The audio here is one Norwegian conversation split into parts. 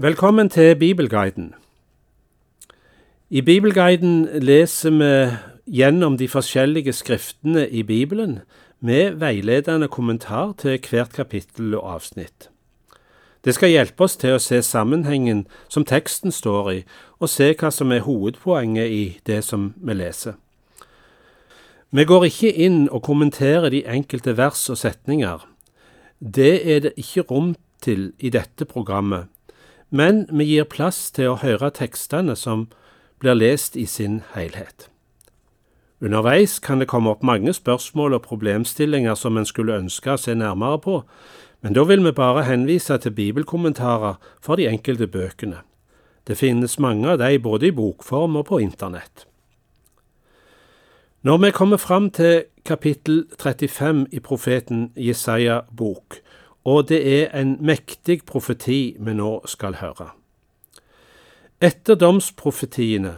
Velkommen til Bibelguiden. I Bibelguiden leser vi gjennom de forskjellige skriftene i Bibelen med veiledende kommentar til hvert kapittel og avsnitt. Det skal hjelpe oss til å se sammenhengen som teksten står i, og se hva som er hovedpoenget i det som vi leser. Vi går ikke inn og kommenterer de enkelte vers og setninger. Det er det ikke rom til i dette programmet, men vi gir plass til å høre tekstene som blir lest i sin helhet. Underveis kan det komme opp mange spørsmål og problemstillinger som en skulle ønske å se nærmere på, men da vil vi bare henvise til bibelkommentarer for de enkelte bøkene. Det finnes mange av de både i bokform og på internett. Når vi kommer fram til kapittel 35 i profeten Jesaja bok, og det er en mektig profeti vi nå skal høre. Etter domsprofetiene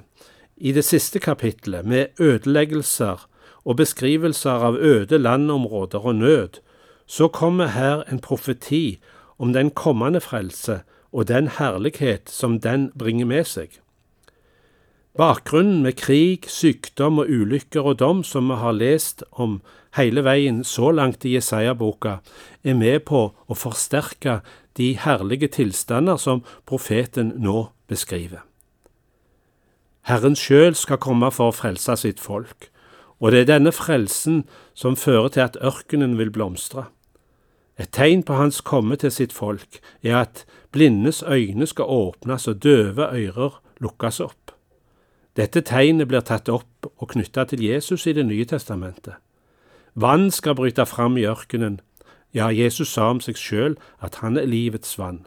i det siste kapittelet, med ødeleggelser og beskrivelser av øde landområder og nød, så kommer her en profeti om den kommende frelse og den herlighet som den bringer med seg. Bakgrunnen med krig, sykdom og ulykker og dom som vi har lest om hele veien så langt i Jesaja-boka, er med på å forsterke de herlige tilstander som profeten nå beskriver. Herren sjøl skal komme for å frelse sitt folk, og det er denne frelsen som fører til at ørkenen vil blomstre. Et tegn på hans komme til sitt folk er at blindes øyne skal åpnes og døve ører lukkes opp. Dette tegnet blir tatt opp og knytta til Jesus i Det nye testamentet. Vann skal bryte fram i ørkenen. Ja, Jesus sa om seg sjøl at han er livets vann.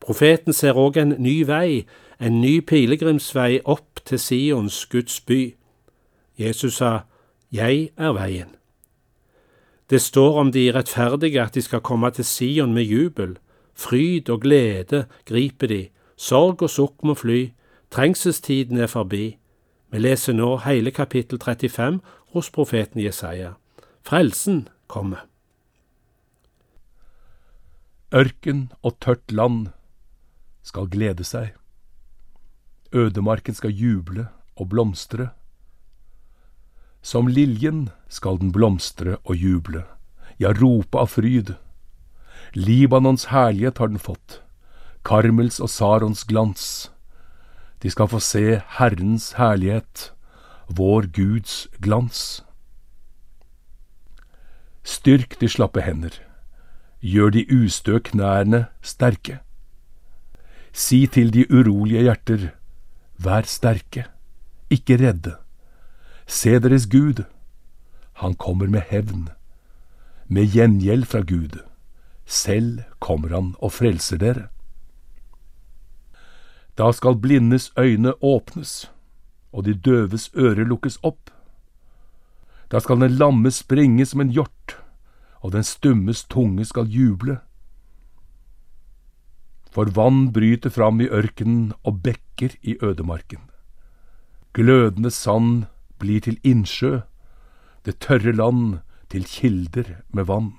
Profeten ser òg en ny vei, en ny pilegrimsvei opp til Sions, Guds by. Jesus sa, Jeg er veien. Det står om de rettferdige at de skal komme til Sion med jubel. Fryd og glede griper de, sorg og sukk må fly, trengselstiden er forbi. Vi leser nå hele kapittel 35 hos profeten Jesaja. Frelsen kommer. Ørken og tørt land skal glede seg. Ødemarken skal juble og blomstre. Som liljen skal den blomstre og juble, ja, rope av fryd. Libanons herlighet har den fått, Karmels og Sarons glans. De skal få se Herrens herlighet, vår Guds glans. Styrk de slappe hender, gjør de ustø knærne sterke. Si til de urolige hjerter, vær sterke, ikke redde. Se deres Gud, han kommer med hevn, med gjengjeld fra Gud. Selv kommer han og frelser dere. Da skal blindes øyne åpnes, og de døves ører lukkes opp. Da skal den lamme springe som en hjort, og den stummes tunge skal juble for vann bryter fram i ørkenen og bekker i ødemarken. Glødende sand blir til innsjø, det tørre land til kilder med vann.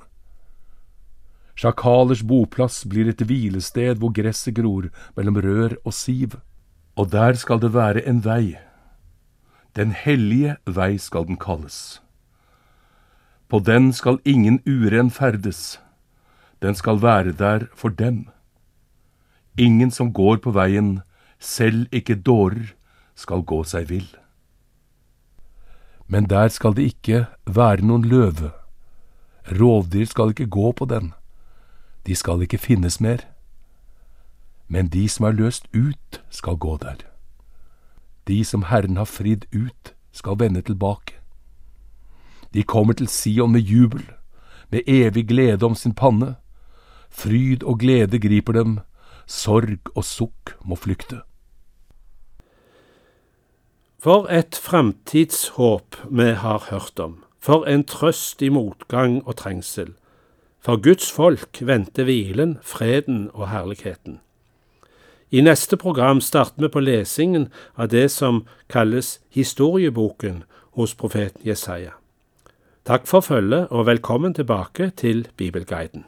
Sjakalers boplass blir et hvilested hvor gresset gror mellom rør og siv, og der skal det være en vei. Den hellige vei skal den kalles. På den skal ingen uren ferdes, den skal være der for dem. Ingen som går på veien, selv ikke dårer, skal gå seg vill. Men der skal det ikke være noen løve. Rovdyr skal ikke gå på den. De skal ikke finnes mer. Men de som er løst ut, skal gå der. De som Herren har fridd ut, skal vende tilbake. De kommer til Sion med jubel, med evig glede om sin panne. Fryd og glede griper dem, sorg og sukk må flykte. For et framtidshåp vi har hørt om, for en trøst i motgang og trengsel. For Guds folk venter hvilen, freden og herligheten. I neste program starter vi på lesingen av det som kalles historieboken hos profeten Jesaja. Takk for følget og velkommen tilbake til Bibelguiden.